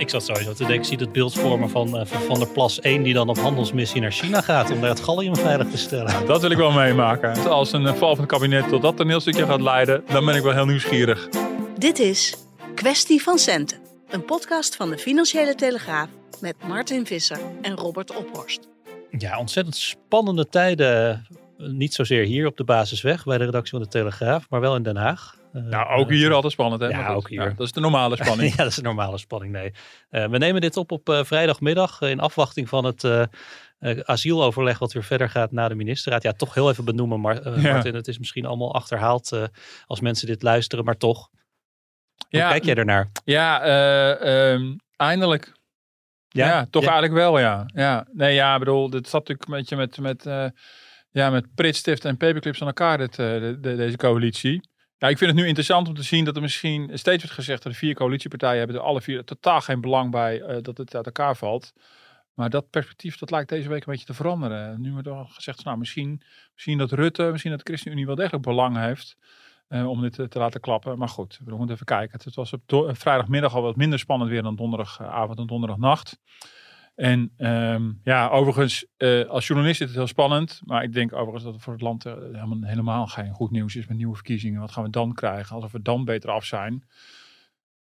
Ik zat sowieso te denken, ik zie het beeld vormen van uh, Van der Plas 1 die dan op handelsmissie naar China gaat om daar het gallium veilig te stellen. Dat wil ik wel meemaken. Als een val van het kabinet tot dat toneelstukje gaat leiden, dan ben ik wel heel nieuwsgierig. Dit is Kwestie van Centen, een podcast van de Financiële Telegraaf met Martin Visser en Robert Ophorst. Ja, ontzettend spannende tijden. Niet zozeer hier op de basisweg bij de redactie van de Telegraaf, maar wel in Den Haag. Nou, ook hier altijd spannend, hè? Ja, ook hier. dat is de normale spanning. ja, dat is de normale spanning, nee. Uh, we nemen dit op op uh, vrijdagmiddag in afwachting van het uh, asieloverleg wat weer verder gaat na de ministerraad. Ja, toch heel even benoemen, maar, ja. Martin. Het is misschien allemaal achterhaald als mensen dit luisteren, maar toch. Hoe ja, kijk jij ernaar? Ja, um, eindelijk. Ja, ja toch eigenlijk wel, ja. ja. Nee, ja, ik bedoel, dit zat natuurlijk een beetje met, met, ja, met Pritstift en Paperclips aan elkaar, dit, de, de, deze coalitie. Ja, ik vind het nu interessant om te zien dat er misschien steeds wordt gezegd dat de vier coalitiepartijen hebben er alle vier totaal geen belang bij uh, dat het uit elkaar valt. Maar dat perspectief dat lijkt deze week een beetje te veranderen. Nu wordt al gezegd, nou misschien, misschien dat Rutte, misschien dat de ChristenUnie wel degelijk belang heeft uh, om dit te, te, laten klappen. Maar goed, we moeten even kijken. Het was op vrijdagmiddag al wat minder spannend weer dan donderdagavond en donderdagnacht. En um, ja, overigens, uh, als journalist is het heel spannend. Maar ik denk overigens dat het voor het land uh, helemaal, helemaal geen goed nieuws is met nieuwe verkiezingen. Wat gaan we dan krijgen? Alsof we dan beter af zijn.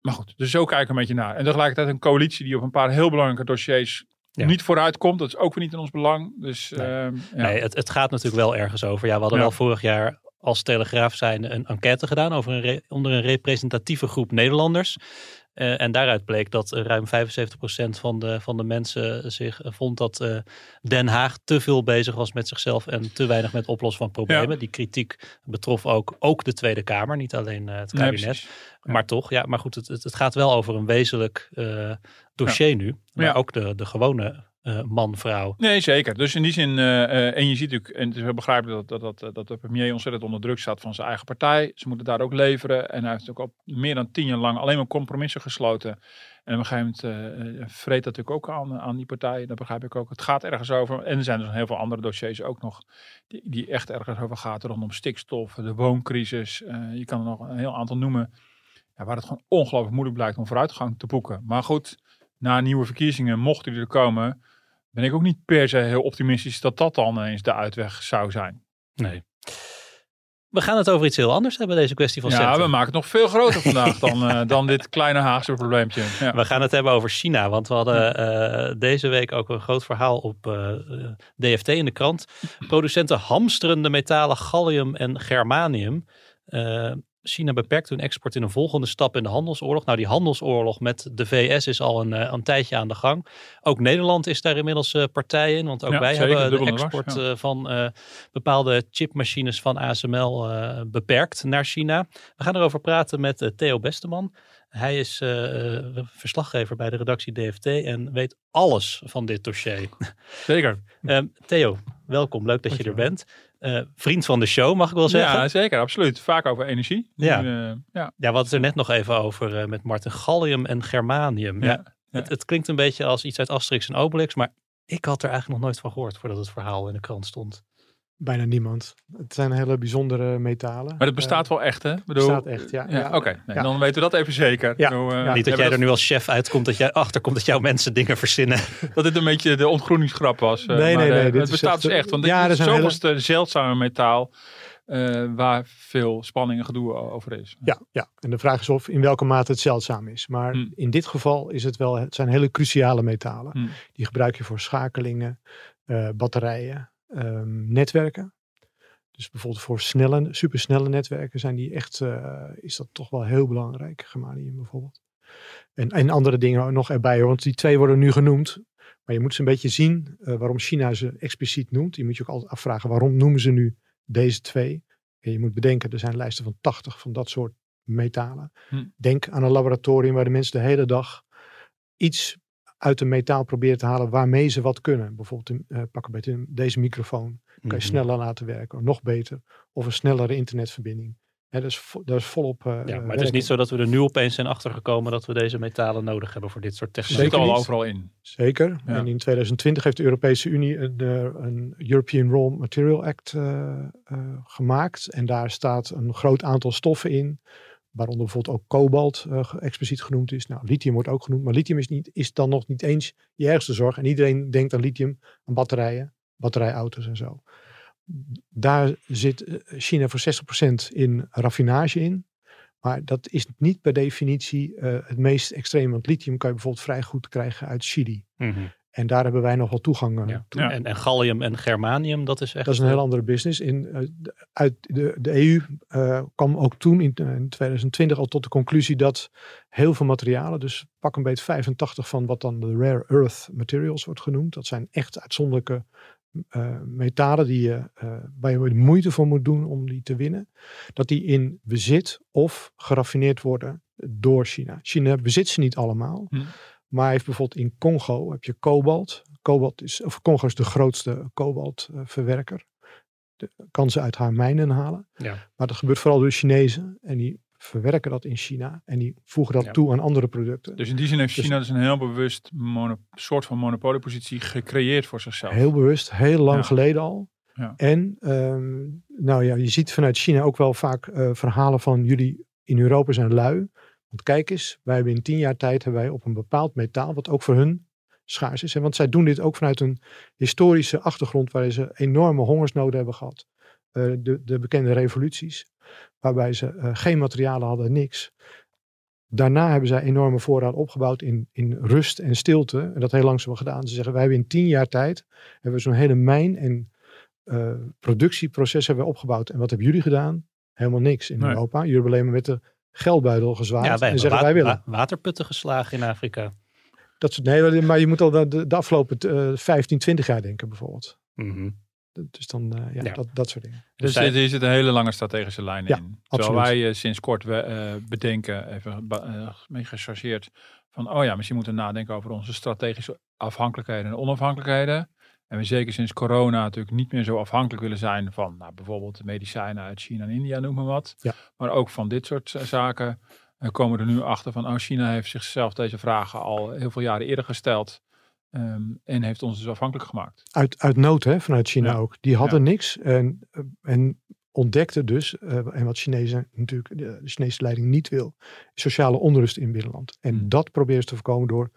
Maar goed, dus zo kijken we een beetje naar. En tegelijkertijd een coalitie die op een paar heel belangrijke dossiers ja. niet vooruit komt. Dat is ook weer niet in ons belang. Dus, nee, uh, ja. nee het, het gaat natuurlijk wel ergens over. Ja, we hadden wel vorig jaar als Telegraaf zijn een enquête gedaan over een onder een representatieve groep Nederlanders. Uh, en daaruit bleek dat ruim 75% van de, van de mensen zich uh, vond dat uh, Den Haag te veel bezig was met zichzelf en te weinig met oplossen van problemen. Ja. Die kritiek betrof ook, ook de Tweede Kamer, niet alleen het kabinet. Nee, ja. Maar toch, ja, maar goed, het, het, het, gaat wel over een wezenlijk dossier ja. nu. Maar ook de, de gewone uh, man, vrouw. Nee, zeker. Dus in die zin, uh, uh, en je ziet natuurlijk, en het is wel begrijpelijk dat, dat, dat, dat de premier ontzettend onder druk staat van zijn eigen partij. Ze moeten daar ook leveren. En hij heeft ook al meer dan tien jaar lang alleen maar compromissen gesloten. En op een gegeven moment vreet dat natuurlijk ook aan, aan die partij. Dat begrijp ik ook. Het gaat ergens over. En er zijn dus heel veel andere dossiers ook nog die, die echt ergens over gaat. Rondom stikstof, de wooncrisis. je kan er nog een heel aantal noemen. Ja, waar het gewoon ongelooflijk moeilijk blijkt om vooruitgang te boeken. Maar goed, na nieuwe verkiezingen, mochten die er komen ben ik ook niet per se heel optimistisch dat dat dan eens de uitweg zou zijn. Nee. We gaan het over iets heel anders hebben, deze kwestie van Ja, we maken het nog veel groter vandaag dan, uh, dan dit kleine Haagse probleempje. Ja. We gaan het hebben over China, want we hadden uh, deze week ook een groot verhaal op uh, DFT in de krant. Producenten hamsterende metalen gallium en germanium. China beperkt hun export in een volgende stap in de handelsoorlog. Nou, die handelsoorlog met de VS is al een, een tijdje aan de gang. Ook Nederland is daar inmiddels uh, partij in, want ook ja, wij zeker, hebben de export was, ja. uh, van uh, bepaalde chipmachines van ASML beperkt naar China. We gaan erover praten met Theo Besteman. Hij is verslaggever bij de redactie DFT en weet alles van dit dossier. Zeker. Theo, welkom. Leuk dat je er bent. Uh, vriend van de show, mag ik wel zeggen. Ja, zeker, absoluut. Vaak over energie. Ja, nu, uh, ja. ja hadden het er net nog even over uh, met Martin Gallium en Germanium. Ja, ja. Het, het, klinkt een beetje als iets uit Asterix en Obelix, maar ik had er eigenlijk nog nooit van gehoord voordat het verhaal in de krant stond. Bijna niemand. Het zijn hele bijzondere metalen. Maar het bestaat wel echt, hè? Het bestaat echt, ja. ja, ja. Oké, okay. nee, dan weten we dat even zeker. Ja. Nou, Niet dat jij er nu als chef uitkomt, dat jij achterkomt dat jouw mensen dingen verzinnen. Dat dit een beetje de ontgroeningsgrap was. Nee, nee, nee. het bestaat echt, dus echt. Want ja, dit is zoveelste hele... zeldzame metaal. Uh, waar veel spanning en gedoe over is. Ja, ja, en de vraag is of in welke mate het zeldzaam is. Maar hmm. in dit geval is het wel, het zijn hele cruciale metalen. Hmm. Die gebruik je voor schakelingen, uh, batterijen, um, netwerken. Dus bijvoorbeeld voor snelle, supersnelle netwerken zijn die echt, uh, is dat toch wel heel belangrijk, germanium bijvoorbeeld. En, en andere dingen nog erbij, want die twee worden nu genoemd. Maar je moet ze een beetje zien uh, waarom China ze expliciet noemt. Je moet je ook altijd afvragen waarom noemen ze nu deze twee. En je moet bedenken, er zijn lijsten van 80 van dat soort metalen. Hm. Denk aan een laboratorium waar de mensen de hele dag iets uit een metaal proberen te halen waarmee ze wat kunnen. Bijvoorbeeld uh, pakken bij deze microfoon. Kan je mhm. sneller laten werken, nog beter. Of een snellere internetverbinding. Ja, dat, is, dat is volop. Uh, ja, maar het is niet zo dat we er nu opeens zijn achtergekomen dat we deze metalen nodig hebben voor dit soort technologie. Zeker al overal in. Zeker. En in 2020 heeft de Europese Unie een, uh, een European Raw Material Act uh, gemaakt. En daar staat een groot aantal stoffen in. Waaronder bijvoorbeeld ook kobalt expliciet genoemd is. Nou, lithium wordt ook genoemd. Maar lithium is, niet, is dan nog niet eens je ergste zorg. En iedereen denkt aan lithium, aan batterijen, batterijauto's en zo daar zit eh, China voor 60% in raffinage in. Maar dat is niet per definitie uh, het meest extreem. Want lithium kan je bijvoorbeeld vrij goed krijgen uit Chili. Mm. En daar hebben wij nog wel toegang uh, ja. toe. En, en, gallium en germanium, dat is echt... Dat is een heel andere business. In, uh, uit de, de EU kwam ook toen in, in, 2020 al tot de conclusie dat heel veel materialen, dus pak een beetje 85 van wat dan de rare earth materials wordt genoemd. Dat zijn echt uitzonderlijke uh, metalen die je, uh, waar je moeite voor moet doen om die te winnen, dat die in bezit of geraffineerd worden door China. China bezit ze niet allemaal, hm. Maar heeft bijvoorbeeld in Congo heb je kobalt. Kobalt is, of Congo is de grootste kobaltverwerker. kan ze uit haar mijnen halen. Ja. Maar dat gebeurt vooral door Chinezen. En die verwerken dat in China en die voegen dat toe aan andere producten. Dus in die zin heeft dus China dus, een heel bewust soort van monopoliepositie gecreëerd voor zichzelf. Heel bewust, heel lang geleden al. Ja. En ehm, nou ja, je ziet vanuit China ook wel vaak uh, verhalen van jullie in Europa zijn lui. Want kijk eens, wij hebben in tien jaar tijd hebben wij op een bepaald metaal, wat ook voor hun schaars is. Want zij doen dit ook vanuit een historische achtergrond waarin ze enorme hongersnoden hebben gehad. Uh, de, de bekende revoluties waarbij ze uh, geen materialen hadden, niks. Daarna hebben zij enorme voorraad opgebouwd in, in rust en stilte. En dat heel langzaam gedaan. Ze zeggen, wij hebben in tien jaar tijd hebben we zo'n hele mijn- en uh, productieproces hebben we opgebouwd. En wat hebben jullie gedaan? Helemaal niks in Europa. Jullie hebben alleen maar met de geldbuidel gezwaaid. Ja, wij en zeggen, wij willen. waterputten geslagen in Afrika. Dat, nee, maar je moet al de, de afgelopen uh, 15, 20 jaar denken bijvoorbeeld. Mm dus dan, uh, ja, Dat, dat soort dingen. Dus, dus hier zit een hele lange strategische lijn ja, in. Terwijl wij uh, sinds kort uh, bedenken, even mee gechargeerd, van oh ja, misschien moeten we nadenken over onze strategische afhankelijkheden en onafhankelijkheden. En we zeker sinds corona natuurlijk niet meer zo afhankelijk willen zijn van nou, bijvoorbeeld medicijnen uit China en India, noem maar wat. Ja. Maar ook van dit soort zaken. En komen er nu achter van, oh, China heeft zichzelf deze vragen al heel veel jaren eerder gesteld. Ehm, en heeft ons dus afhankelijk gemaakt. Uit, uit nood, hè, vanuit China ook. Die hadden niks en, eh, en ontdekten dus, uh, en wat Chinezen natuurlijk, de, Chinese leiding niet wil, sociale onrust in binnenland. En hmm. dat proberen ze te voorkomen door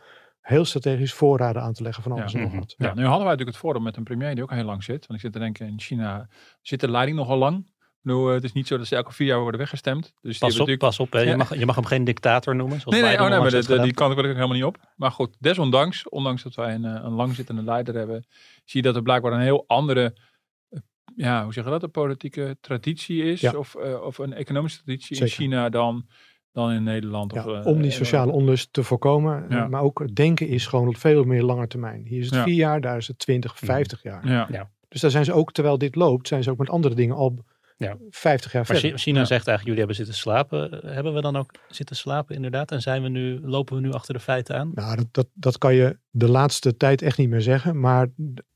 heel strategisch voorraden aan te leggen van alles en nog mhm. wat. Ja, nu hadden wij natuurlijk het voordeel met een premier die ook heel lang zit. Want ik zit te denken, in China zit de leiding nogal lang. Nou, het is niet zo dat ze elke vier jaar worden weggestemd. Dus pas, op, pas op, Je, mag, je mag hem geen dictator noemen. Zoals nee, nee, oh, nee maar de, die kan ik ook helemaal niet op. Maar goed, desondanks, ondanks dat wij een, eh, een langzittende leider hebben, zie je dat er blijkbaar een heel andere, eh, ja, hoe zeg je dat, een politieke traditie is. Of, uh, of een economische traditie in China dan, dan in Nederland. Ja, of, om die sociale onrust te voorkomen. Maar ook denken is gewoon op veel meer lange termijn. Hier is het vier jaar, daar is het 20, 50 mm. jaar. Ja. Dus daar zijn ze ook, terwijl dit loopt, zijn ze ook met andere dingen al ja. 50 jaar maar verder. China zegt eigenlijk, jullie hebben zitten slapen. Hebben we dan ook zitten slapen inderdaad? En zijn we nu, lopen we nu achter de feiten aan? Nou, dat, dat, dat kan je de laatste tijd echt niet meer zeggen. Maar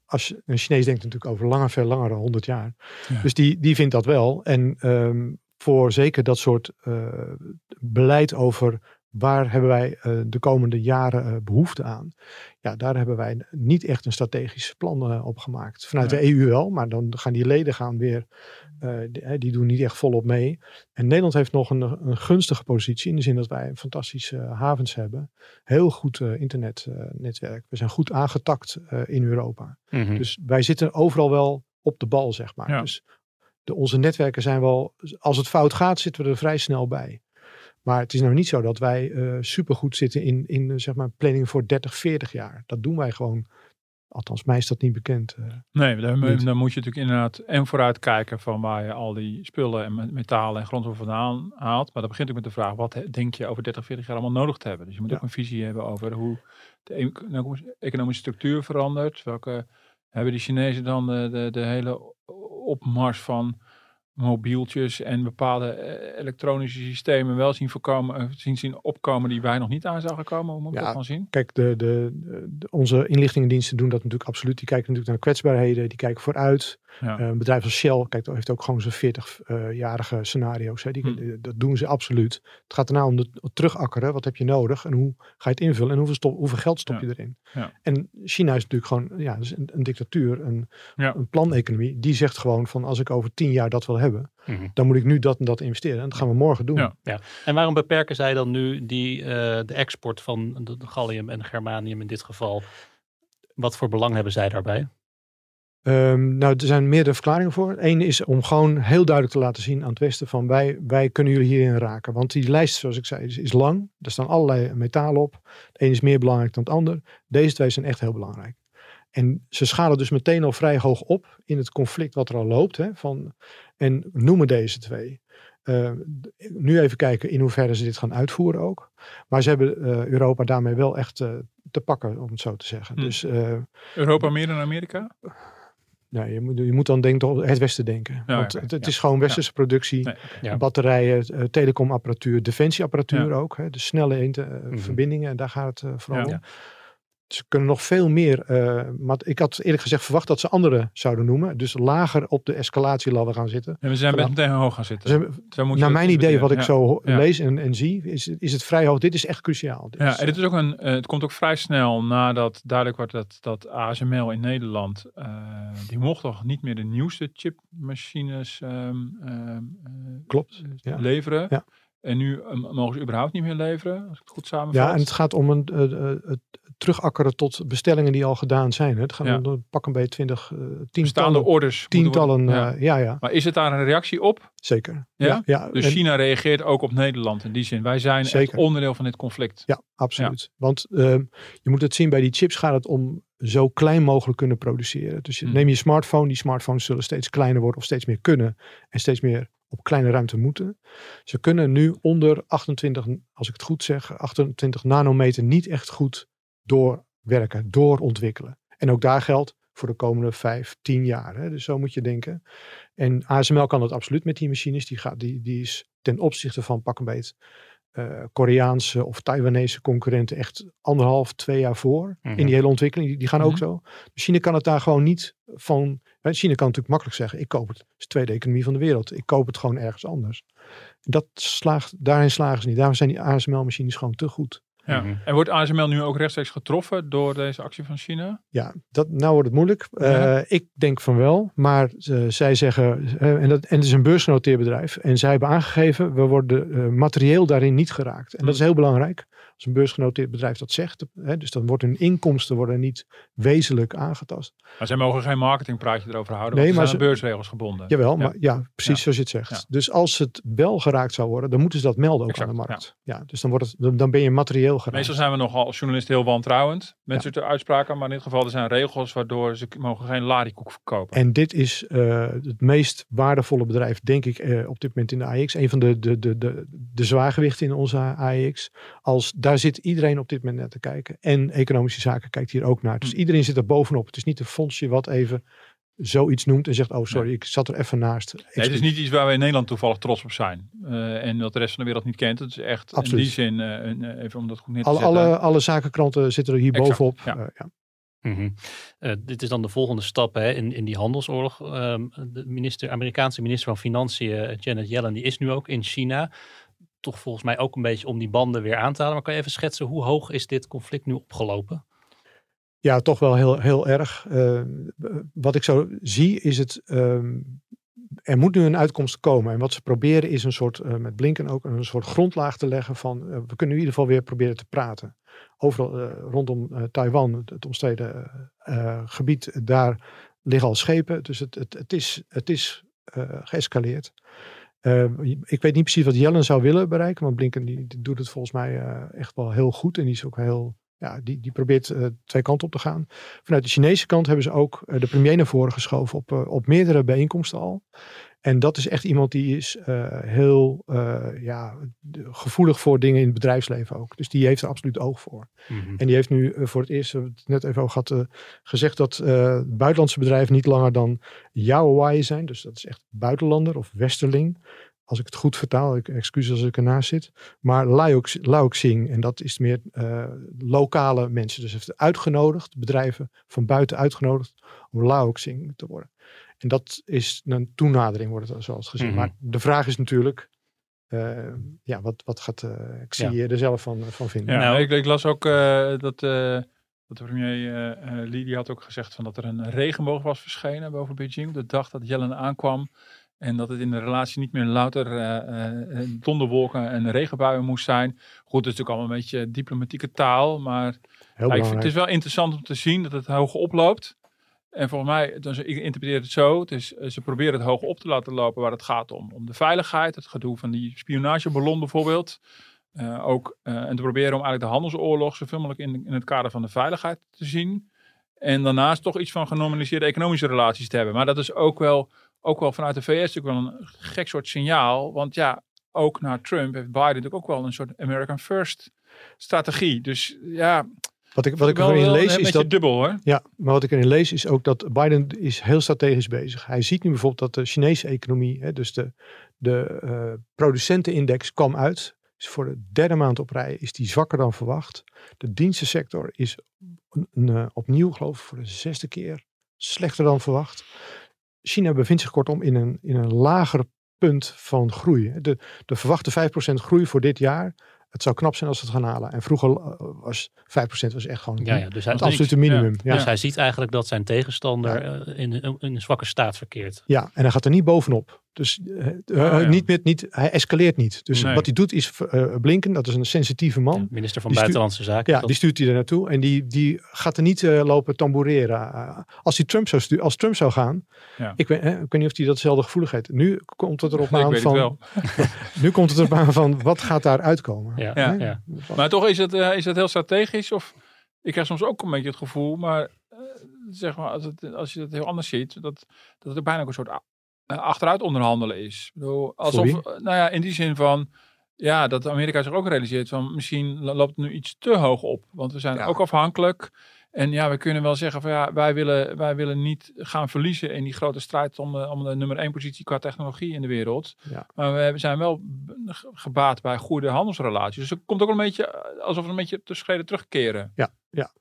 als je, een Chinees denkt natuurlijk over lange, veel langer dan 100 jaar. Dus die, die vindt dat wel. En ehm, voor zeker dat soort uh, beleid over waar hebben wij uh, de komende jaren uh, behoefte aan? Ja, daar hebben wij niet echt een strategisch plan op gemaakt. Vanuit de EU wel, maar dan gaan die leden gaan weer, die, die, doen niet echt volop mee. En Nederland heeft nog een, een, gunstige positie in de zin dat wij fantastische havens hebben. Heel goed internetnetwerk. we zijn goed aangetakt in Europa. Mhm. Dus wij zitten overal wel op de bal, zeg maar. Dus de, onze netwerken zijn wel, als het fout gaat, zitten we er vrij snel bij. Maar het is nou niet zo dat wij uh, supergoed zitten in, in uh, zeg maar planning voor 30, 40 jaar. Dat doen wij gewoon. Althans, mij is dat niet bekend. Uh, nee, dan, dan, moet je natuurlijk inderdaad en vooruit kijken van waar je al die spullen en metalen en grondstoffen vandaan haalt. Maar dan begint ook met de vraag, wat denk je over 30, 40 jaar allemaal nodig te hebben? Dus je moet ook een visie hebben over hoe de nou, economische structuur verandert. Welke hebben de Chinezen dan de, de, de hele opmars van mobieltjes en bepaalde eh, elektronische systemen wel zien, voorkomen, eh, zien, zien opkomen die wij nog niet aan zagen komen? Moet ja, dat van zien? Kijk, de, de, de, onze inlichtingendiensten doen dat natuurlijk absoluut. Die kijken natuurlijk naar kwetsbaarheden, die kijken vooruit. Ja. een bedrijf als Shell kijk, heeft ook gewoon zo'n 40-jarige scenario's. Hè. Die, hm. Dat doen ze absoluut. Het gaat erna om de, terugakkeren. Wat heb je nodig en hoe ga je het invullen en hoeveel, stop, hoeveel geld stop je erin? En China is natuurlijk gewoon ja, dus een, een dictatuur, een, een planeconomie. Die zegt gewoon van als ik over tien jaar dat wil hebben, mhm. dan moet ik nu dat en dat investeren. En dat gaan we morgen doen. Ja. ja. En waarom beperken zij dan nu die, uh, de export van de, de gallium en germanium in dit geval? Wat voor belang hebben zij daarbij? Um, nou, er zijn meerdere verklaringen voor. Eén is om gewoon heel duidelijk te laten zien aan het Westen van wij, wij kunnen jullie hierin raken. Want die lijst, zoals ik zei, is, is lang. Er staan allerlei metalen op. Het een is meer belangrijk dan het ander. Deze twee zijn echt heel belangrijk. En ze schalen dus meteen al vrij hoog op in het conflict wat er al loopt. Hè, van, en noemen deze twee. Uh, nu even kijken in hoeverre ze dit gaan uitvoeren ook. Maar ze hebben uh, Europa daarmee wel echt uh, te pakken, om het zo te zeggen. Hm. Dus, Europa meer dan Amerika? Nee, je moet, je moet dan denken het Westen denken. Want het, het is gewoon westerse productie. Batterijen, telecomapparatuur, defensieapparatuur ook. Hè, de snelle mhm. verbindingen. En daar gaat het vooral om ze kunnen nog veel meer. Uh, maar ik had eerlijk gezegd verwacht dat ze anderen zouden noemen. Dus lager op de escalatieladder gaan zitten. En we zijn met meteen hoog gaan zitten. Ze, naar mijn idee, wat ik zo lees en, en, zie, is, is het vrij hoog. Dit is echt cruciaal. Dit ja, is, en dit is ook een, uh, het komt ook vrij snel nadat duidelijk wordt dat, dat ASML in Nederland, uh, die mocht toch niet meer de nieuwste chipmachines um, Klopt, leveren. Ja. En nu mogen ze überhaupt niet meer leveren, als ik het goed samenvat. Ja, en het gaat om een, het terugakkeren tot bestellingen die al gedaan zijn. Hè. Het gaat om pak een beetje twintig, uh, tientallen orders. Tientallen, ja. Uh, ja. ja, Maar is het daar een reactie op? Zeker. Ja? ja, Dus China reageert ook op Nederland in die zin. Wij zijn Zeker. onderdeel van dit conflict. Ja, absoluut. Want uh, je moet het zien, bij die chips gaat het om zo klein mogelijk kunnen produceren. Dus je, hmm. neem je smartphone, die smartphones zullen steeds kleiner worden of steeds meer kunnen en steeds meer op kleine ruimte moeten. Ze kunnen nu onder 28, als ik het goed zeg, 28 nanometer niet echt goed doorwerken, doorontwikkelen. En ook daar geldt voor de komende vijf, tien jaar. Hè? Dus zo moet je denken. En ASML kan dat absoluut met die machines. Die, gaat, die, die is ten opzichte van pak een beet uh, Koreaanse of Taiwanese concurrenten echt anderhalf, twee jaar voor in die mhm. hele ontwikkeling. Die, die gaan ook mhm. zo. China kan het daar gewoon niet van. China kan natuurlijk makkelijk zeggen: ik koop het. Het is de tweede economie van de wereld. Ik koop het gewoon ergens anders. Dat slaagt, daarin slagen ze niet. Daarom zijn die ASML-machines gewoon te goed. Ja. Mhm. En wordt ASML nu ook rechtstreeks getroffen door deze actie van China? Ja, dat, nou wordt het moeilijk. Uh, ik denk van wel, maar uh, zij zeggen, uh, en, dat, en het is een beursgenoteerd bedrijf, en zij hebben aangegeven, we worden materieel daarin niet geraakt. En dat is heel belangrijk als een beursgenoteerd bedrijf dat zegt. Hè, dus dan wordt hun inkomsten worden niet wezenlijk aangetast. Maar zij mogen geen marketingpraatje erover houden, nee, maar ze zijn beursregels gebonden. Jawel, maar ja, precies zoals je het zegt. Dus als het wel geraakt zou worden, dan moeten ze dat melden ook aan de markt. Ja. dus dan, wordt het, dan ben je materieel geraakt. Meestal zijn we nogal als journalist heel wantrouwend met soort uitspraken, maar in dit geval er zijn regels waardoor ze mogen geen larikoek verkopen. En dit is uh, het meest waardevolle bedrijf, denk ik, uh, op dit moment in de AX. Een van de, de, de, de, de zwaargewichten in onze AX. Als daar zit iedereen op dit moment naar te kijken. En economische zaken kijkt hier ook naar. Dus hm. iedereen zit er bovenop. Het is niet een fondsje wat even zoiets noemt en zegt, oh sorry, ik zat er even naast. Nee, het is niet iets waar we in Nederland toevallig trots op zijn. Uh, en dat de rest van de wereld niet kent. Het is echt Absoluut. in die zin, uh, even om dat goed neer te alle, zetten. Alle, alle zakenkranten zitten er hier bovenop. Ja. Uh, ja. Mm -hmm. dit is dan de volgende stap hè, in, in die handelsoorlog. Um, de minister, Amerikaanse minister van Financiën, Janet Yellen, die is nu ook in China toch volgens mij ook een beetje om die banden weer aan te halen. Maar kan je even schetsen, hoe hoog is dit conflict nu opgelopen? Ja, toch wel heel, heel erg. Uh, wat ik zo zie is het, uh, er moet nu een uitkomst komen. En wat ze proberen is een soort, uh, met Blinken ook, een soort grondlaag te leggen van, we kunnen in ieder geval weer proberen te praten. Overal rondom Taiwan, het omstreden gebied, daar liggen al schepen. Dus het, het, het is, het is geëscaleerd. Ehm, ik weet niet precies wat Jellen zou willen bereiken, maar Blinken die, doet het volgens mij uh, echt wel heel goed. En die is ook heel, ja, die, die probeert uh, twee kanten op te gaan. Vanuit de Chinese kant hebben ze ook uh, de premier naar voren geschoven op, op meerdere bijeenkomsten al. En dat is echt iemand die is uh, heel uh, ja, gevoelig voor dingen in het bedrijfsleven ook. Dus die heeft er absoluut oog voor. Mm -hmm. En die heeft nu uh, voor het eerst, we het net even over gehad, gezegd dat buitenlandse bedrijven niet langer dan Yaowai zijn. Dus dat is echt buitenlander of westerling. Als ik het goed vertaal, excuus als ik ernaast zit. Maar Laoxing, en dat is meer lokale mensen. Dus heeft uitgenodigd, bedrijven van buiten uitgenodigd om Laoxing te worden. En dat is een toenadering, wordt het zoals gezien. Mhm. Maar de vraag is natuurlijk, uh, ja, wat, wat gaat, uh, ik zie je er zelf van, van vinden. Ja, nou, ik, ik, las ook uh, dat, dat de premier die had ook gezegd van dat er een regenboog was verschenen boven Beijing. De dag dat Jellen aankwam. En dat het in de relatie niet meer louter donderwolken en regenbuien moest zijn. Goed, het is natuurlijk allemaal een beetje diplomatieke taal. Maar ja, ik vind, het is wel interessant om te zien dat het hoog oploopt. En volgens mij, dus ik interpreteer het zo, het eh, ze proberen het hoog op te laten lopen waar het gaat om. Om de veiligheid, het gedoe van die spionageballon bijvoorbeeld. Uh, ook, uh, en te proberen om eigenlijk de handelsoorlog zoveel mogelijk in, in het kader van de veiligheid te zien. En daarnaast toch iets van genormaliseerde economische relaties te hebben. Maar dat is ook wel, ook wel vanuit de VS natuurlijk wel een gek soort signaal. Want ja, ook na Trump heeft Biden natuurlijk ook wel een soort American First strategie. Dus ja, wat ik, wat ik erin lees is dat. dubbel hoor. Ja, maar wat ik erin lees is ook dat Biden is heel strategisch bezig. Hij ziet nu bijvoorbeeld dat de Chinese economie, hè, dus de, de uh, producentenindex, kwam uit. Dus voor de derde maand op rij is die zwakker dan verwacht. De dienstensector is een, uh, opnieuw, geloof ik, voor de zesde keer slechter dan verwacht. China bevindt zich kortom in een, in een lager punt van groei. De, de verwachte 5% groei voor dit jaar het zou knap zijn als we het gaan halen. En vroeger uh, was 5% was echt gewoon ja, ja, dus het absolute minimum. Ja. Dus hij ziet eigenlijk dat zijn tegenstander uh, in, in, een zwakke staat verkeert. Ja, en hij gaat er niet bovenop. Dus uh, niet met, niet, hij escaleert niet. Dus wat hij doet is uh, blinken. Dat is een sensitieve man. Ja, minister van Buitenlandse Zaken. Ja, die stuurt hij er naartoe. En die, die gaat er niet lopen tamboureren. als, hij Trump zou sturen, als Trump zou gaan. Ja. Ik, weet, ik weet niet of hij datzelfde gevoelig heeft. Nu komt het erop aan van. nu komt het erop aan van wat gaat daar uitkomen. Ja. ja. Maar toch is het, is het heel strategisch. Of ik krijg soms ook een beetje het gevoel. Maar zeg maar, als, het, als je het heel anders ziet, dat, dat het bijna ook een soort achteruit onderhandelen is. Bedoel, alsof, nou ja, in die zin van, ja, dat Amerika zich ook realiseert van misschien loopt het nu iets te hoog op. Want we zijn ook afhankelijk. En ja, we kunnen wel zeggen van ja, wij willen, wij willen niet gaan verliezen in die grote strijd om de, om de nummer één positie qua technologie in de wereld. Ja. Maar we zijn wel gebaat bij goede handelsrelaties. Dus het komt ook een beetje alsof we een beetje te schreden terugkeren. Ja, ja.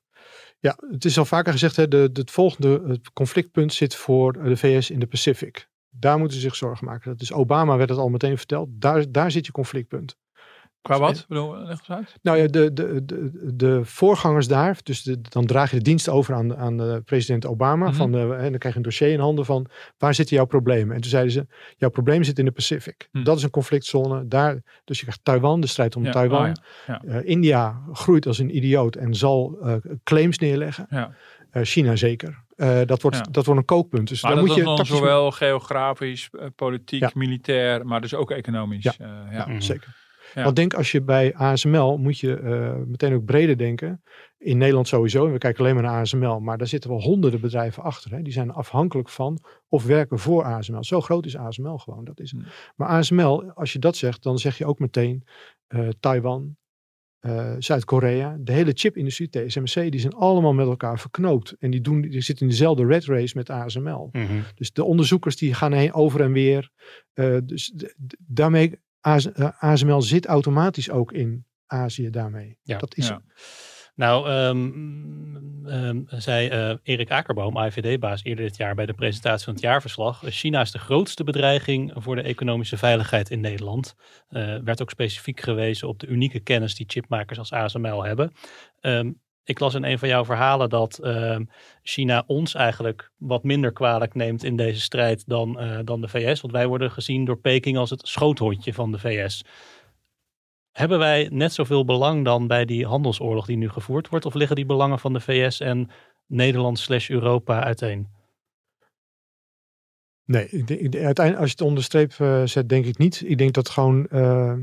Ja, het is al vaker gezegd, hè, de, het volgende het conflictpunt zit voor de VS in de Pacific. Daar moeten ze zich zorgen maken. Dat is Obama werd het al meteen verteld. Daar, daar zit je conflictpunt. Qua wat? Bedoel, eens uit. Nou ja, de, de, de, de voorgangers daar, dus dan draag je de dienst over aan, aan de president Obama. Mhm. van de, en dan krijg je een dossier in handen van waar zitten jouw problemen? En toen zeiden ze, jouw probleem zit in de Pacific. Mhm. Dat is een conflictzone. Daar, dus je krijgt Taiwan, de strijd om Taiwan. Oh ja. Ja. Uh, India groeit als een idioot en zal uh, claims neerleggen. Ja. Uh, China zeker. Uh, dat, wordt, dat wordt een kookpunt. Dus maar daar moet je dan zowel geografisch, uh, politiek, ja. militair, maar dus ook economisch. Ja, uh, ja. Mm zeker. Want denk als je bij ASML moet je meteen ook breder denken. In Nederland sowieso, en we kijken alleen maar naar ASML, maar daar zitten wel honderden bedrijven achter. Hè. Die zijn afhankelijk van of werken voor ASML. Zo groot is ASML gewoon. Dat is. Mm. Maar ASML, als je dat zegt, dan zeg je ook meteen Taiwan, uh, Zuid-Korea, de hele chipindustrie, TSMC, die zijn allemaal met elkaar verknoopt. En die, doen, die zitten in dezelfde red race met ASML. Mm -hmm. Dus de onderzoekers die gaan heen over en weer. Uh, dus daarmee, ASML zit automatisch ook in Azië daarmee. Ja, dat is ja. Nou, um, um, zei uh, Erik Akerboom, AIVD-baas, eerder dit jaar bij de presentatie van het jaarverslag. China is de grootste bedreiging voor de economische veiligheid in Nederland. Uh, werd ook specifiek gewezen op de unieke kennis die chipmakers als ASML hebben. Um, ik las in een van jouw verhalen dat China ons eigenlijk wat minder kwalijk neemt in deze strijd dan, dan de VS. Want wij worden gezien door Peking als het schoothondje van de VS. Hebben wij net zoveel belang dan bij die handelsoorlog die nu gevoerd wordt? Of liggen die belangen van de VS en Nederland slash Europa uiteen? Nee, uiteindelijk als je het onder streep uh, zet, denk ik niet. Ik denk dat gewoon, uh,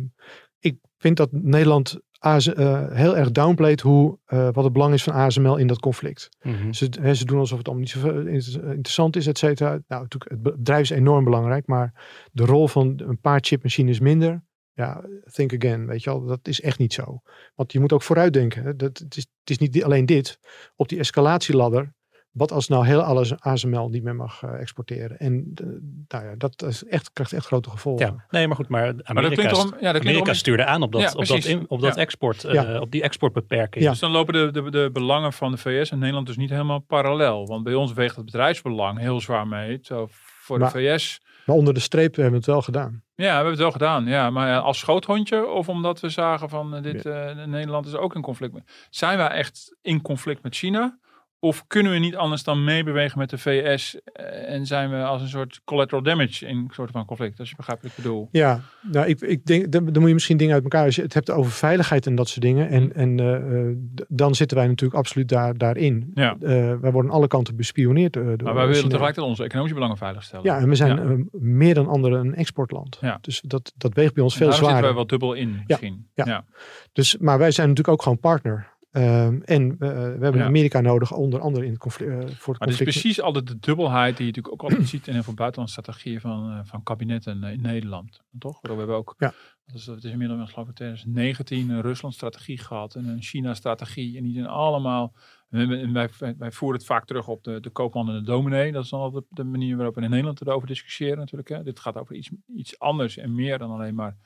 ik vind dat Nederland heel erg downplayt hoe, wat het belang is van ASML in dat conflict. Mhm. ze, ze, doen alsof het allemaal niet zo interessant is, et cetera. Nou, natuurlijk, het bedrijf is enorm belangrijk, maar de rol van een paar chipmachines minder. Ja, think again, weet je wel. Dat is echt niet zo. Want je moet ook vooruitdenken. Dat, het, is, het is niet alleen dit. Op die escalatieladder wat als nou heel alles ASML niet meer mag uh, exporteren? En uh, nou ja, dat is echt, krijgt echt grote gevolgen. Ja, nee, maar goed, maar Amerika, maar om, ja, Amerika om, stuurde aan op dat, ja, op dat, in, op dat export, uh, op die exportbeperking. Dus dan lopen de, de, de belangen van de VS en Nederland dus niet helemaal parallel. Want bij ons weegt het bedrijfsbelang heel zwaar mee. Zo voor maar, de VS. Maar onder de streep hebben we het wel gedaan. Ja, we hebben het wel gedaan. Ja, maar als schoothondje of omdat we zagen van dit Nederland is ook in conflict. Zijn wij echt in conflict met China? Of kunnen we niet anders dan meebewegen met de VS eh, en zijn we als een soort collateral damage in een soort van conflict, als je begrijpt wat ik bedoel? Ja, nou ik, ik denk, dan, dan moet je misschien dingen uit elkaar, als je het hebt over veiligheid en dat soort dingen, en, en uh, dan zitten wij natuurlijk absoluut daar, daarin. Ja. Uh, wij worden alle kanten bespioneerd. door maar wij willen tegelijkertijd onze economische belangen veiligstellen. Ja, en we zijn ja. meer dan anderen een exportland. Ja. Dus dat, dat weegt bij ons veel zwaarder. Daar zitten wij wel dubbel in misschien. Ja. ja. Dus, maar wij zijn natuurlijk ook gewoon partner. Um, en uh, we hebben ja. Amerika nodig, onder andere in het conflict. Uh, voor het, maar conflict. is precies altijd de dubbelheid die je natuurlijk ook altijd ziet in heel veel buitenlandse strategieën van, uh, van kabinetten in Nederland. Toch? We hebben ook, ja. dus, het is inmiddels geloof ik 2019 een Rusland-strategie gehad en een China-strategie. En die zijn allemaal, en wij, wij, voeren het vaak terug op de, de koopman en de dominee. Dat is dan altijd de manier waarop we in Nederland erover discussiëren natuurlijk. Hè. Dit gaat over iets, iets anders en meer dan alleen maar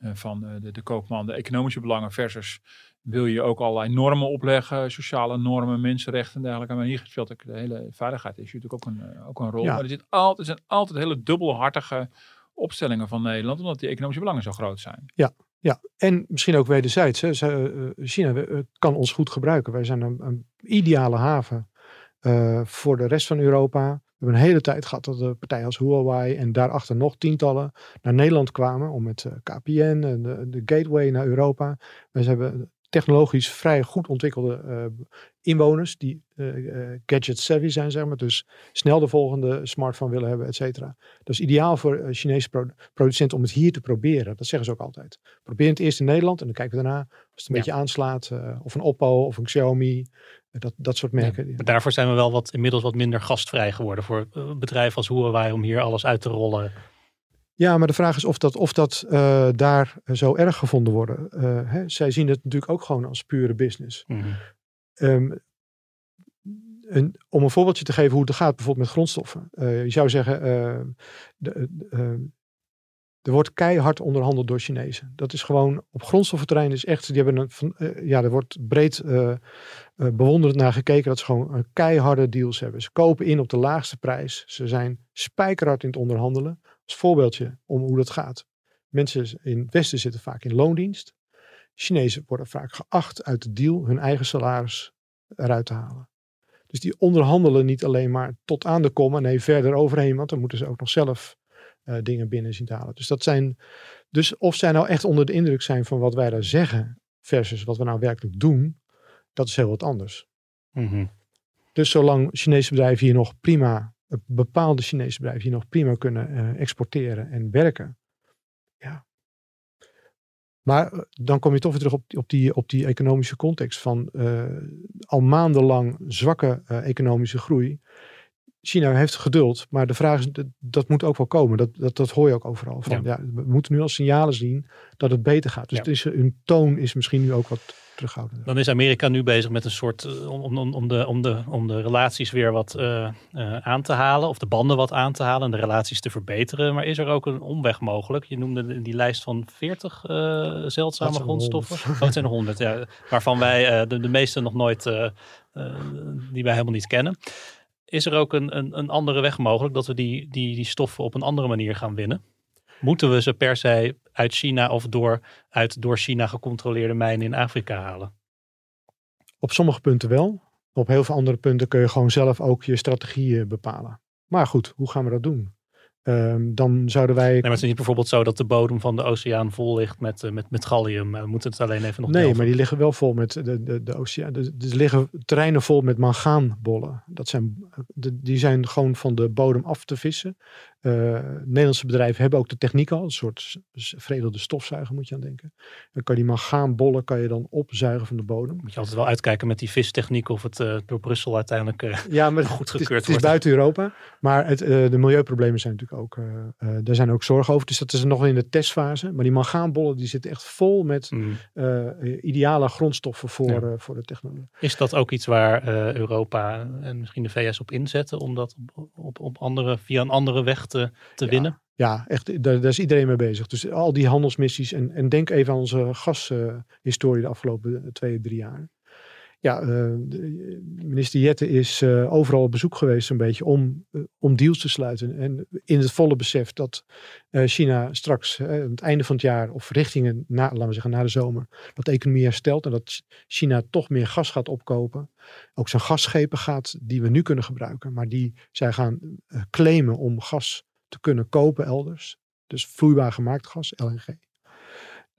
van de, de koopman, de economische belangen versus wil je ook allerlei normen opleggen, sociale normen, mensenrechten en dergelijke. Maar hier speelt ook de hele veiligheid is natuurlijk ook een, ook een rol. Ja. Maar er, zit altijd, er zijn altijd hele dubbelhartige opstellingen van Nederland, omdat die economische belangen zo groot zijn. Ja, ja. en misschien ook wederzijds. Hè. China kan ons goed gebruiken. Wij zijn een, een ideale haven uh, voor de rest van Europa. We hebben een hele tijd gehad dat de partijen als Huawei en daarachter nog tientallen naar Nederland kwamen om met uh, KPN en de, de, gateway naar Europa. We hebben technologisch vrij goed ontwikkelde uh, inwoners die uh, gadget savvy zijn, zeg maar. Dus snel de volgende smartphone willen hebben, et cetera. Dat is ideaal voor Chinese pro producenten om het hier te proberen. Dat zeggen ze ook altijd. Probeer het eerst in Nederland en dan kijken we daarna als het een ja. beetje aanslaat. of een Oppo of een Xiaomi. Dat, dat soort merken. Ja, daarvoor zijn we wel wat, inmiddels wat minder gastvrij geworden voor bedrijven als Huawei om hier alles uit te rollen. Ja, maar de vraag is of dat, of dat uh, daar zo erg gevonden worden. Uh, hè, zij zien het natuurlijk ook gewoon als pure business. Mm -hmm. um, een, om een voorbeeldje te geven hoe het gaat, bijvoorbeeld met grondstoffen. Uh, je zou zeggen, de, er wordt keihard onderhandeld door Chinezen. Dat is gewoon op grondstoffenterrein is echt, die hebben een, van, ja, er wordt breed bewonderend naar gekeken dat ze gewoon keiharde deals hebben. Ze kopen in op de laagste prijs. Ze zijn spijkerhard in het onderhandelen. Als voorbeeldje om hoe dat gaat. Mensen in het Westen zitten vaak in loondienst. Chinezen worden vaak geacht uit de deal hun eigen salaris eruit te halen. Dus die onderhandelen niet alleen maar tot aan de kom en nee verder overheen, want dan moeten ze ook nog zelf uh, dingen binnen zien te halen. Dus dat zijn, dus of zij nou echt onder de indruk zijn van wat wij daar zeggen versus wat we nou werkelijk doen, dat is heel wat anders. Mm -hmm. Dus zolang Chinese bedrijven hier nog prima bepaalde Chinese bedrijven hier nog prima kunnen uh, exporteren en werken. Ja. Maar uh, dan kom je toch weer terug op, op, die, op die economische context van uh, al maandenlang zwakke economische groei. China heeft geduld, maar de vraag is, dat, dat moet ook wel komen. Dat, dat, dat hoor je ook overal. Van, ja. ja we moeten nu al signalen zien dat het beter gaat. Dus ja. het is, hun toon is misschien nu ook wat terughoudender. Dan is Amerika nu bezig met een soort, uh, om, om, om, de, om, de, om de relaties weer wat uh, uh, aan te halen. Of de banden wat aan te halen en de relaties te verbeteren. Maar is er ook een omweg mogelijk? Je noemde die lijst van 40 zeldzame grondstoffen. Oh, het zijn er 100, ja. Waarvan wij de, de meeste nog nooit, die wij helemaal niet kennen. Is er ook een, een, een andere weg mogelijk dat we die, die, die stoffen op een andere manier gaan winnen? Moeten we ze per se uit China of door, uit door China gecontroleerde mijnen in Afrika halen? Op sommige punten wel. Op heel veel andere punten kun je gewoon zelf ook je strategieën bepalen. Maar goed, hoe gaan we dat doen? Um, dan zouden wij. Nee, maar het is niet bijvoorbeeld zo dat de bodem van de oceaan vol ligt met, uh, met, met gallium. We moeten het alleen even nog. Nee, maar die liggen wel vol met de, de, de oceaan. Er liggen terreinen vol met mangaanbollen. Dat zijn, de, die zijn gewoon van de bodem af te vissen. Nederlandse bedrijven hebben ook de techniek al. Een soort veredelde stofzuiger moet je aan denken. Dan kan die bollen kan je dan opzuigen van de bodem. Moet je altijd wel uitkijken met die vistechniek of het door Brussel uiteindelijk ja, maar goed gekeurd wordt. Het is buiten Europa. Maar het, de milieuproblemen zijn natuurlijk ook, daar zijn ook zorgen over. Dus dat is nog in de testfase. Maar die mangaanbollen die zitten echt vol met mm. ideale grondstoffen voor, voor de technologie. Is dat ook iets waar Europa en misschien de VS op inzetten om dat op, op, op andere, via een andere weg te, te winnen? Ja, echt, daar, daar, is iedereen mee bezig. Dus al die handelsmissies en, en denk even aan onze gashistorie de afgelopen twee, drie jaar ja, uh, minister Jette is uh, overal op bezoek geweest een beetje om, uh, om deals te sluiten. En in het volle besef dat China straks aan het einde van het jaar of richting, na, laten we zeggen, na de zomer, dat de economie herstelt en dat China toch meer gas gaat opkopen. Ook zijn gasschepen gaat die we nu kunnen gebruiken, maar die zij gaan claimen om gas te kunnen kopen elders. Dus vloeibaar gemaakt gas, LNG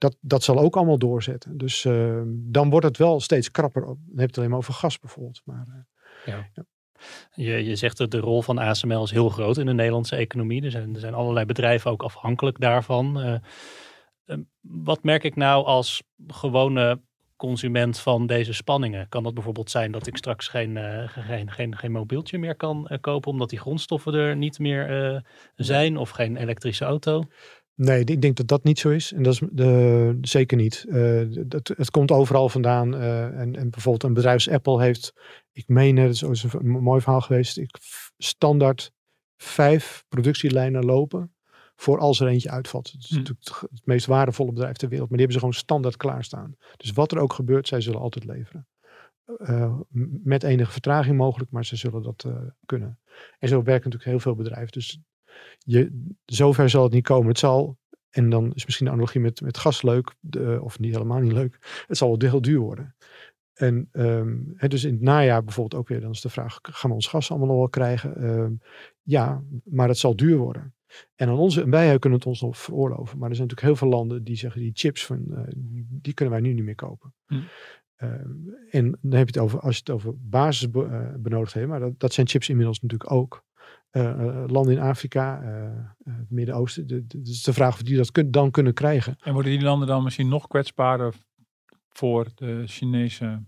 dat, dat zal ook allemaal doorzetten. Dus uh, dan wordt het wel steeds krapper. Dan heb je het alleen maar over gas bijvoorbeeld. Maar, uh, ja. ja. Je, je zegt dat de rol van ASML is heel groot in de Nederlandse economie. Er zijn, er zijn allerlei bedrijven ook afhankelijk daarvan. Uh, wat merk ik nou als gewone consument van deze spanningen? Kan dat bijvoorbeeld zijn dat ik straks geen, geen, geen, geen mobieltje meer kan kopen omdat die grondstoffen er niet meer zijn of geen elektrische auto? Nee, ik denk dat dat niet zo is. En dat is de, zeker niet. Uh, dat, het komt overal vandaan. Uh, en, en bijvoorbeeld een bedrijf als Apple heeft, ik meen, dat is een mooi verhaal geweest, ik, standaard vijf productielijnen lopen voor als er eentje uitvalt. Het is hm. natuurlijk het meest waardevolle bedrijf ter wereld, maar die hebben ze gewoon standaard klaarstaan. Dus wat er ook gebeurt, zij zullen altijd leveren. Uh, met enige vertraging mogelijk, maar ze zullen dat kunnen. En zo werken natuurlijk heel veel bedrijven. Dus je, zover zal het niet komen. Het zal, en dan is misschien de analogie met, met gas leuk, de, of niet helemaal niet leuk. Het zal wel heel duur worden. En um, dus in het najaar bijvoorbeeld ook weer, dan is de vraag, gaan we ons gas allemaal nog wel krijgen? Um, ja, maar het zal duur worden. En aan onze, wij kunnen het ons nog veroorloven. Maar er zijn natuurlijk heel veel landen die zeggen, die chips, van, uh, die kunnen wij nu niet meer kopen. Hm. Um, en dan heb je het over, als je het over basis uh, benodigd hebt, maar dat, dat zijn chips inmiddels natuurlijk ook. Uh, landen in Afrika, uh, het Midden-Oosten. Het is de vraag of die dat kun, dan kunnen krijgen. En worden die landen dan misschien nog kwetsbaarder voor de Chinese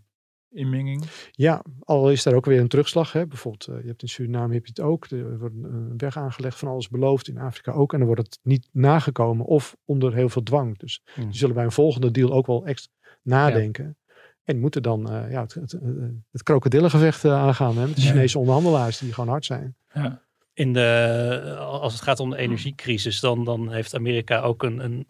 inmenging? Ja, al is daar ook weer een terugslag. Hè. Bijvoorbeeld, je hebt in Suriname heb je het ook. Er wordt een weg aangelegd van alles beloofd. In Afrika ook. En dan wordt het niet nagekomen of onder heel veel dwang. Dus hmm. die zullen bij een volgende deal ook wel echt nadenken. En moeten dan ja, het, het, het krokodillengevecht aangaan hè, met de Chinese onderhandelaars die gewoon hard zijn. Ja in de, als het gaat om de energiecrisis, dan, dan heeft Amerika ook een, een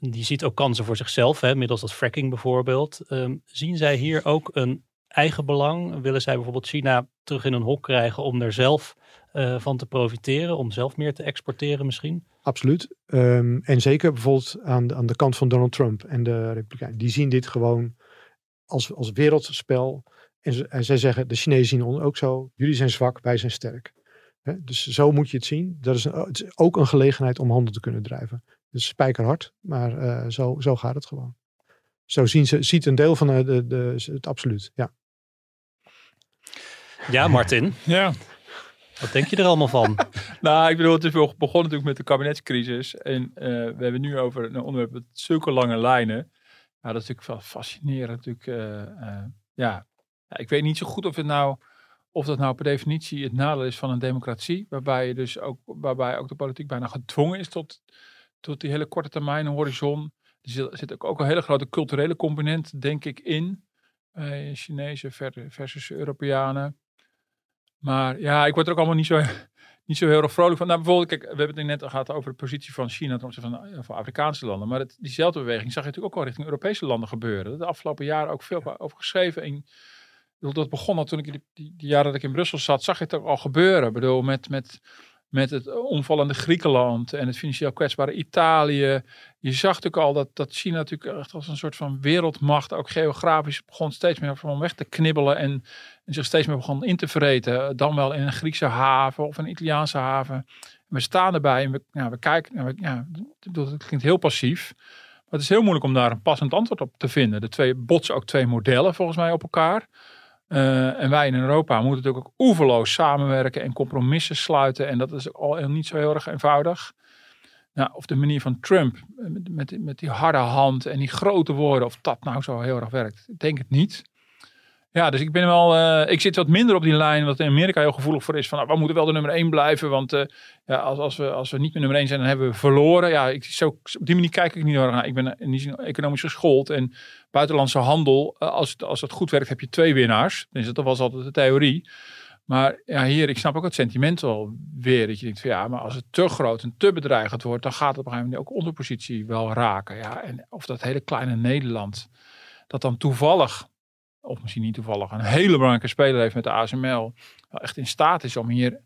die ziet ook kansen voor zichzelf, hè, middels dat fracking bijvoorbeeld. Ehm, zien zij hier ook een eigen belang? Willen zij bijvoorbeeld China terug in een hok krijgen om er zelf uh, van te profiteren, om zelf meer te exporteren misschien? Absoluut. Um, en zeker bijvoorbeeld aan de, aan de kant van Donald Trump en de Republikeinen. Die zien dit gewoon als, als wereldspel. En, en zij zeggen, de Chinezen zien ons ook zo. Jullie zijn zwak, wij zijn sterk. Dus zo moet je het zien. Dat is, het is ook een gelegenheid om handel te kunnen drijven. Dus spijkerhard, maar uh, zo, zo gaat het gewoon. Zo zien ze, ziet een deel van de, de, de, het absoluut, ja. Ja, Martin. ja. Wat denk je er allemaal van? nou, ik bedoel, het is begonnen natuurlijk met de kabinetscrisis. En uh, we hebben nu over een onderwerp met zulke lange lijnen. Ja, dat is natuurlijk wel fascinerend. Natuurlijk, uh, ja. ja, ik weet niet zo goed of het nou of dat nou per definitie het nadeel is van een democratie, waarbij, je dus ook, waarbij ook de politiek bijna gedwongen is tot, tot die hele korte termijn horizon. Er zit ook, ook een hele grote culturele component, denk ik, in. Uh, Chinezen versus Europeanen. Maar ja, ik word er ook allemaal niet zo, niet zo heel erg vrolijk van. Nou, bijvoorbeeld, kijk, we hebben het net gehad over de positie van China ten opzichte van, eh, van Afrikaanse landen. Maar het, diezelfde beweging zag je natuurlijk ook al richting Europese landen gebeuren. De afgelopen jaren ook veel over geschreven. En dat begon al toen ik die, die, die, jaren dat ik in Brussel zat, zag je het ook al gebeuren. Ik bedoel, met, met, met het omvallende Griekenland en het financieel kwetsbare Italië. Je zag natuurlijk al dat, dat China natuurlijk echt als een soort van wereldmacht, ook geografisch, begon steeds meer van weg te knibbelen en, en zich steeds meer begon in te vreten. Dan wel in een Griekse haven of een Italiaanse haven. we staan erbij en we, ja, we kijken, we, ja, dat klinkt heel passief. Maar het is heel moeilijk om daar een passend antwoord op te vinden. De twee botsen ook twee modellen volgens mij op elkaar. En wij in Europa moeten natuurlijk ook oeverloos samenwerken en compromissen sluiten. En dat is al niet zo heel erg eenvoudig. Nou, of de manier van Trump met, met, met, die harde hand en die grote woorden, of dat nou zo heel erg werkt. Ik denk het niet. Ja, dus ik ben wel, uh, ik zit wat minder op die lijn, wat in Amerika heel gevoelig voor is. Van, nou, we moeten wel de nummer 1 blijven, want uh, ja, als, als, we, als we niet meer nummer 1 zijn, dan hebben we verloren. Ja, ik, zo, op die manier kijk ik niet naar. Ik ben zin economisch geschoold en buitenlandse handel, uh, als, als het goed werkt, heb je twee winnaars. Dus dat was altijd de theorie. Maar ja, hier, ik snap ook het sentiment wel weer. Dat je denkt van ja, maar als het te groot en te bedreigend wordt, dan gaat het op een gegeven moment ook onze positie wel raken. Ja, en of dat hele kleine Nederland, dat dan toevallig of misschien niet toevallig, een hele belangrijke speler heeft met de ASML, wel echt in staat is om hier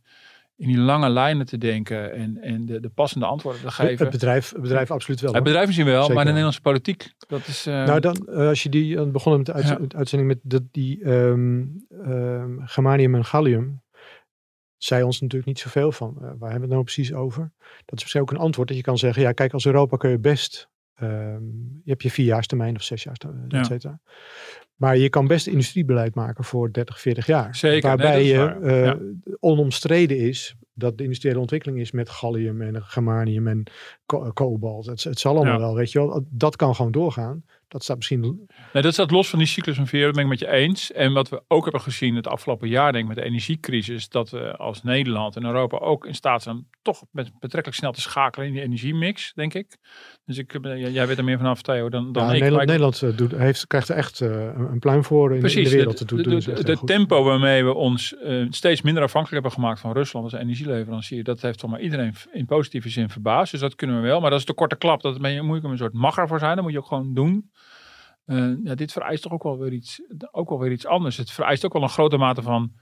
in die lange lijnen te denken en, en de, de passende antwoorden te geven. Het bedrijf, het bedrijf absoluut wel. Het bedrijf misschien wel, maar de Nederlandse politiek, dat is... Uh... Nou dan, uh, als je die, uh, begonnen met de uit, uitzending met de, die um, um, germanium en gallium, zei ons natuurlijk niet zoveel van. waar hebben we het nou precies over? Dat is misschien ook een antwoord dat je kan zeggen, ja kijk als Europa kun je best Um, je hebt je vierjaarstermijn of zesjaarstermijn, et cetera. Maar je kan best industriebeleid maken voor 30, 40 jaar. Zeker. Waarbij je uh, onomstreden is dat de industriële ontwikkeling is met gallium en germanium en kobalt. Het, het zal allemaal wel, weet je wel. Dat kan gewoon doorgaan. Dat staat misschien... Nee, dat staat los van die cyclus van veer, dat ben ik met je eens. En wat we ook hebben gezien het afgelopen jaar, denk ik, met de energiecrisis, dat we als Nederland en Europa ook in staat zijn toch met betrekkelijk snel te schakelen in die energiemix, denk ik. Dus ik, jij weet er meer vanaf, Theo, dan, dan ja, ik. Nederland, Nederland eh, doet, heeft, krijgt er echt uh, een pluim voor in, Precies, in de wereld. te doen. De, de, tempo waarmee we ons uh, steeds minder afhankelijk hebben gemaakt van Rusland als energieleverancier, dat heeft toch maar iedereen in positieve zin verbaasd. Dus dat kunnen we wel. Maar dat is de korte klap. Dat ben je, moet je een soort magger voor zijn. Dat moet je ook gewoon doen. Uh, ja, dit vereist toch ook wel, weer iets, ook wel weer iets anders. Het vereist ook wel een grote mate van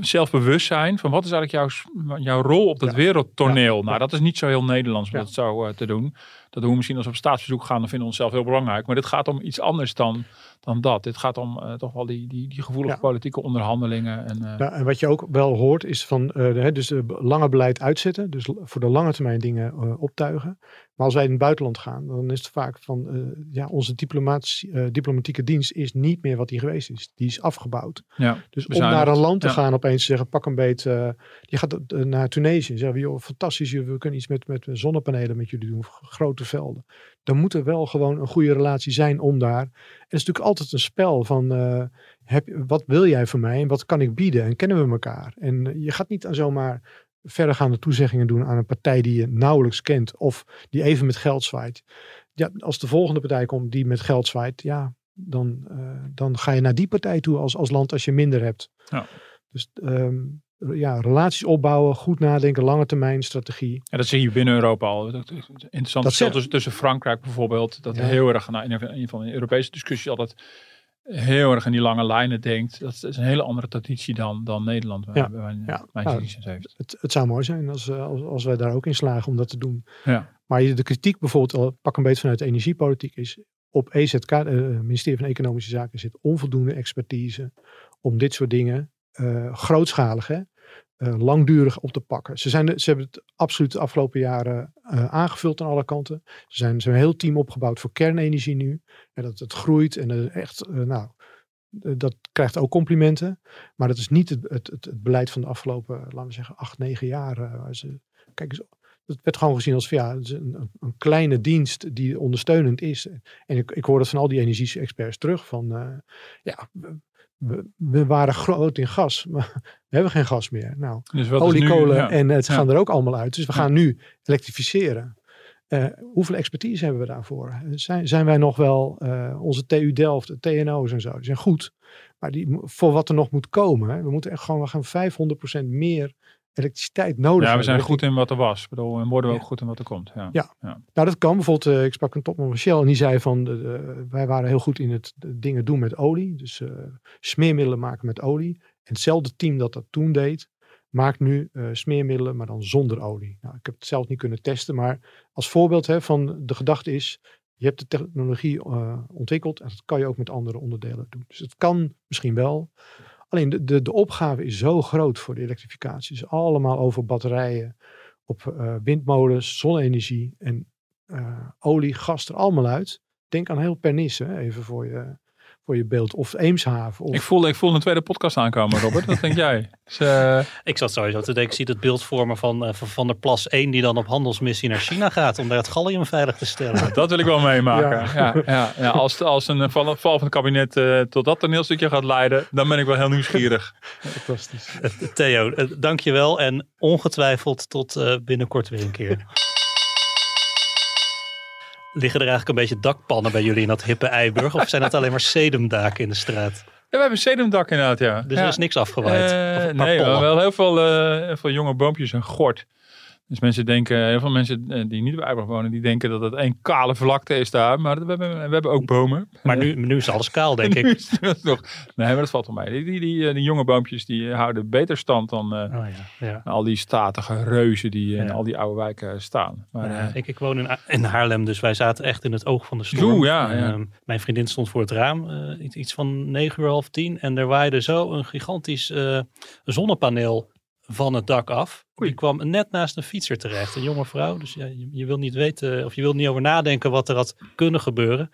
zelfbewustzijn. Van wat is eigenlijk jouw, jouw rol op dat wereldtoneel? Nou, dat is niet zo heel Nederlands om dat zo uh, te doen. Dat doen we misschien als we op staatsbezoek gaan, dan vinden we onszelf heel belangrijk. Maar dit gaat om iets anders dan, dan dat. Dit gaat om uh, toch wel die, die, die gevoelige politieke onderhandelingen. En, uh... ja, en wat je ook wel hoort is van uh, dus lange beleid uitzetten. Dus voor de lange termijn dingen optuigen. Maar als wij in het buitenland gaan, dan is het vaak van ja, onze diplomatieke dienst is niet meer wat die geweest is. Die is afgebouwd. Ja, dus om naar een land te gaan opeens zeggen, pak een beet. je gaat naar Tunesië. Zeggen we, joh, fantastisch, we kunnen iets met, met zonnepanelen met jullie doen. Grote velden. Dan moet er wel gewoon een goede relatie zijn om daar. En het is natuurlijk altijd een spel van uh, heb, wat wil jij van mij en wat kan ik bieden en kennen we elkaar. En eh, je gaat niet zomaar verdergaande toezeggingen doen aan een partij die je nauwelijks kent of die even met geld zwaait. Ja, als de volgende partij komt die met geld zwaait, ja, dan, uh, dan ga je naar die partij toe als, als land als je minder hebt. Ja. Dus um, ja, relaties opbouwen, goed nadenken, lange termijn strategie. En dat zie je binnen Europa al. Interessant verschil tussen, tussen Frankrijk bijvoorbeeld, dat heel erg, nou, in ieder geval in de Europese discussie altijd heel erg in die lange lijnen denkt. Dat is een hele andere traditie dan, dan Nederland. Ja, mijn, ja. Mijn nou, heeft. Het, het zou mooi zijn als, eh, als, als wij daar ook in slagen om dat te doen. Ja. Maar de kritiek bijvoorbeeld, pak een beetje vanuit de energiepolitiek, is op EZK, het uh, ministerie van Economische Zaken, zit onvoldoende expertise om dit soort dingen uh, grootschalig, hè, uh, langdurig op te pakken. Ze, zijn ze hebben het absoluut de afgelopen jaren uh, aangevuld aan alle kanten. Ze zijn, ze een heel team opgebouwd voor kernenergie nu. En dat het groeit en echt, nou, dat krijgt ook complimenten. Maar dat is niet het, het, het, beleid van de afgelopen, laten we zeggen, acht, negen jaar. Waar kijk eens, het werd gewoon gezien als ja, een, een, kleine dienst die ondersteunend is. En ik, ik hoor dat van al die energie-experts terug. Van ja, we, waren groot in gas, maar we hebben geen gas meer. Nou, dus olie, kolen en het gaan er ook allemaal uit. Dus we gaan nu elektrificeren. Uh, hoeveel expertise hebben we daarvoor? Zijn, zijn wij nog wel uh, onze TU Delft, de TNO's en zo, die zijn goed. Maar die, voor wat er nog moet komen, hè, we moeten echt gewoon we gaan 500% meer elektriciteit nodig Ja, we zijn goed in wat er was. Ik bedoel, en worden we ook goed in wat er komt. Ja. ja. Nou, dat kan. Bijvoorbeeld, uh, ik sprak een topman van Shell en die zei van, uh, wij waren heel goed in het dingen doen met olie. Dus uh, smeermiddelen maken met olie. En hetzelfde team dat dat toen deed, maakt nu smeermiddelen, maar dan zonder olie. Nou, ik heb het zelf niet kunnen testen, maar als voorbeeld hè, van de gedachte is, je hebt de technologie ontwikkeld en dat kan je ook met andere onderdelen doen. Dus het kan misschien wel. Alleen de, de, de opgave is zo groot voor de elektrificatie. Dus allemaal over batterijen, op uh, windmolens, zonne-energie en uh, olie, gas er allemaal uit. Denk aan heel Pernis, even voor je, voor je beeld. Of Eemshaven. Of... Ik, voel, ik voel een tweede podcast aankomen, Robert. Wat denk jij? Dus, uh... Ik zat sowieso te denken, ik zie het beeld vormen van, uh, van der Plas 1 die dan op handelsmissie naar China gaat om daar het gallium veilig te stellen. dat wil ik wel meemaken. Ja. Ja, ja, ja, als, als een val, val van het kabinet uh, tot dat toneelstukje gaat leiden, dan ben ik wel heel nieuwsgierig. Fantastisch. Theo, dankjewel en ongetwijfeld tot binnenkort weer een keer. Liggen er eigenlijk een beetje dakpannen bij jullie in dat hippe Eiburg? Of zijn het alleen maar sedumdaken in de straat? Ja, we hebben sedumdak inderdaad, ja. Dus ja. er is niks afgewaaid? Uh, nee, wel heel veel, uh, heel veel jonge boompjes en gort. Dus mensen denken, heel veel mensen eh, die niet bij Eiburg wonen, die denken dat het één kale vlakte is daar. Maar we hebben, we hebben ook bomen. Maar nu, nu is alles kaal, denk ik. nog, nee, maar dat valt wel mee. Die, die, die, die, jonge boompjes die houden beter stand dan uh, oh, ja, ja. al die statige reuzen die in al die oude wijken staan. Maar, uh, ik, ik woon in, in Haarlem, dus wij zaten echt in het oog van de storm. Oeh, ja, uh, mijn vriendin stond voor het raam, iets, iets van negen uur, half tien. En er waaide zo een gigantisch zonnepaneel van het dak af. Die kwam net naast een fietser terecht, een jonge vrouw. Dus ja, je, je wil niet weten, of je wil niet over nadenken wat er had kunnen gebeuren.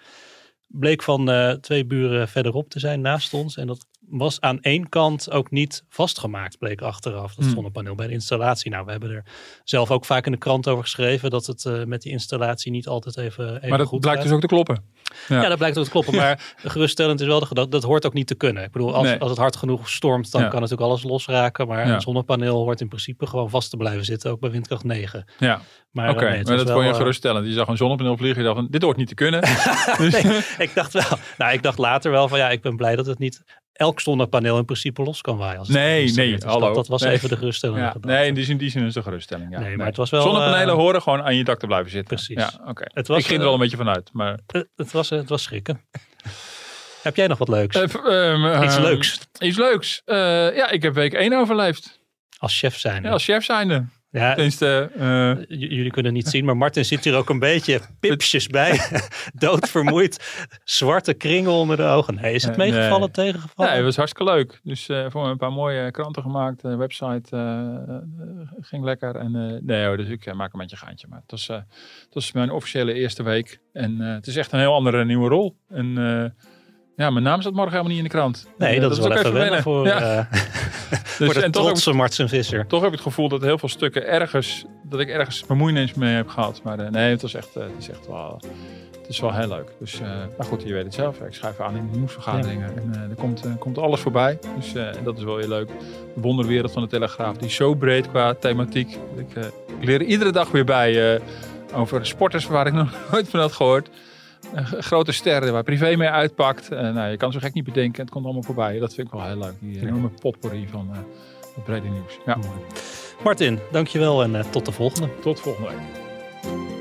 Bleek van uh, twee buren verderop te zijn, naast ons. En dat was aan één kant ook niet vastgemaakt, bleek achteraf, dat zonnepaneel bij de installatie. Nou, we hebben er zelf ook vaak in de krant over geschreven dat het uh, met die installatie niet altijd even, even Maar dat goed blijkt gaat. dus ook te kloppen. Ja. ja, dat blijkt ook te kloppen. Maar geruststellend is wel de gedachte, dat hoort ook niet te kunnen. Ik bedoel, als, Nee. als het hard genoeg stormt, dan Ja. kan natuurlijk alles losraken. Maar een zonnepaneel hoort in principe gewoon vast te blijven zitten, ook bij windkracht 9. Ja, Maar, oké. eh, nee, maar dat vond je eh, geruststellend. Je zag een zonnepaneel vliegen. Je dacht van, dit hoort niet te kunnen. nee, ik dacht wel. Nou, ik dacht later wel van ja, ik ben blij dat het niet elk zonnepaneel in principe los kan waaien. Als Nee, nee, hallo. Dat, dat was Nee. even de geruststellende ja, nee, in die zin, die zin is het een geruststelling. Ja. Nee, maar het was wel, Zonnepanelen eh, horen gewoon aan je dak te blijven zitten. Precies. Ja, oké. Ik ging er eh, wel een beetje vanuit. Maar, Het, het was, het was schrikken. Heb jij nog wat leuks? Eh, ehm, Iets ehm, leuks Iets leuks. Eh, ja, ik heb week 1 overleefd. als chef zijn. Ja, als chef zijnde. Ja, eh, jullie kunnen niet zien, maar Martin zit hier ook een beetje pipsjes bij. Doodvermoeid. Zwarte kringel onder de ogen. Nee, is het Nee, meegevallen, nee. tegengevallen? ja, het was hartstikke leuk. Dus eh voor een paar mooie kranten gemaakt. De website eh, eh, ging lekker. En, nee hoor, dus ik maak een beetje gaantje. Maar het was, het was mijn officiële eerste week. En het is echt een heel andere nieuwe rol. En ja, mijn naam staat morgen helemaal niet in de krant. Nee, Eh, dat, is wel even wennen voor, Ja. eh, Dus, de en trotse Martin Visser. toch heb ik het gevoel dat heel veel stukken ergens, dat ik ergens bemoeienis mee heb gehad. Maar eh, nee, het was echt, het is echt wel, het is wel heel leuk. Dus, eh, maar goed, je weet het zelf. Ik schrijf aan in de nieuwsvergaderingen en er komt, komt alles voorbij. Dus dat is wel heel leuk. De wonderwereld van de Telegraaf, die is zo breed qua thematiek. Ik, ik leer er iedere dag weer bij over sporters waar ik nog nooit van had gehoord. Eh, grote sterren waar privé mee uitpakt. Eh, nou, je kan zo gek niet bedenken. Het komt allemaal voorbij. Dat vind ik wel heel leuk. Die enorme potpourri van eh, het brede nieuws. Ja, Martin, dankjewel en eh, tot de volgende. tot volgende week.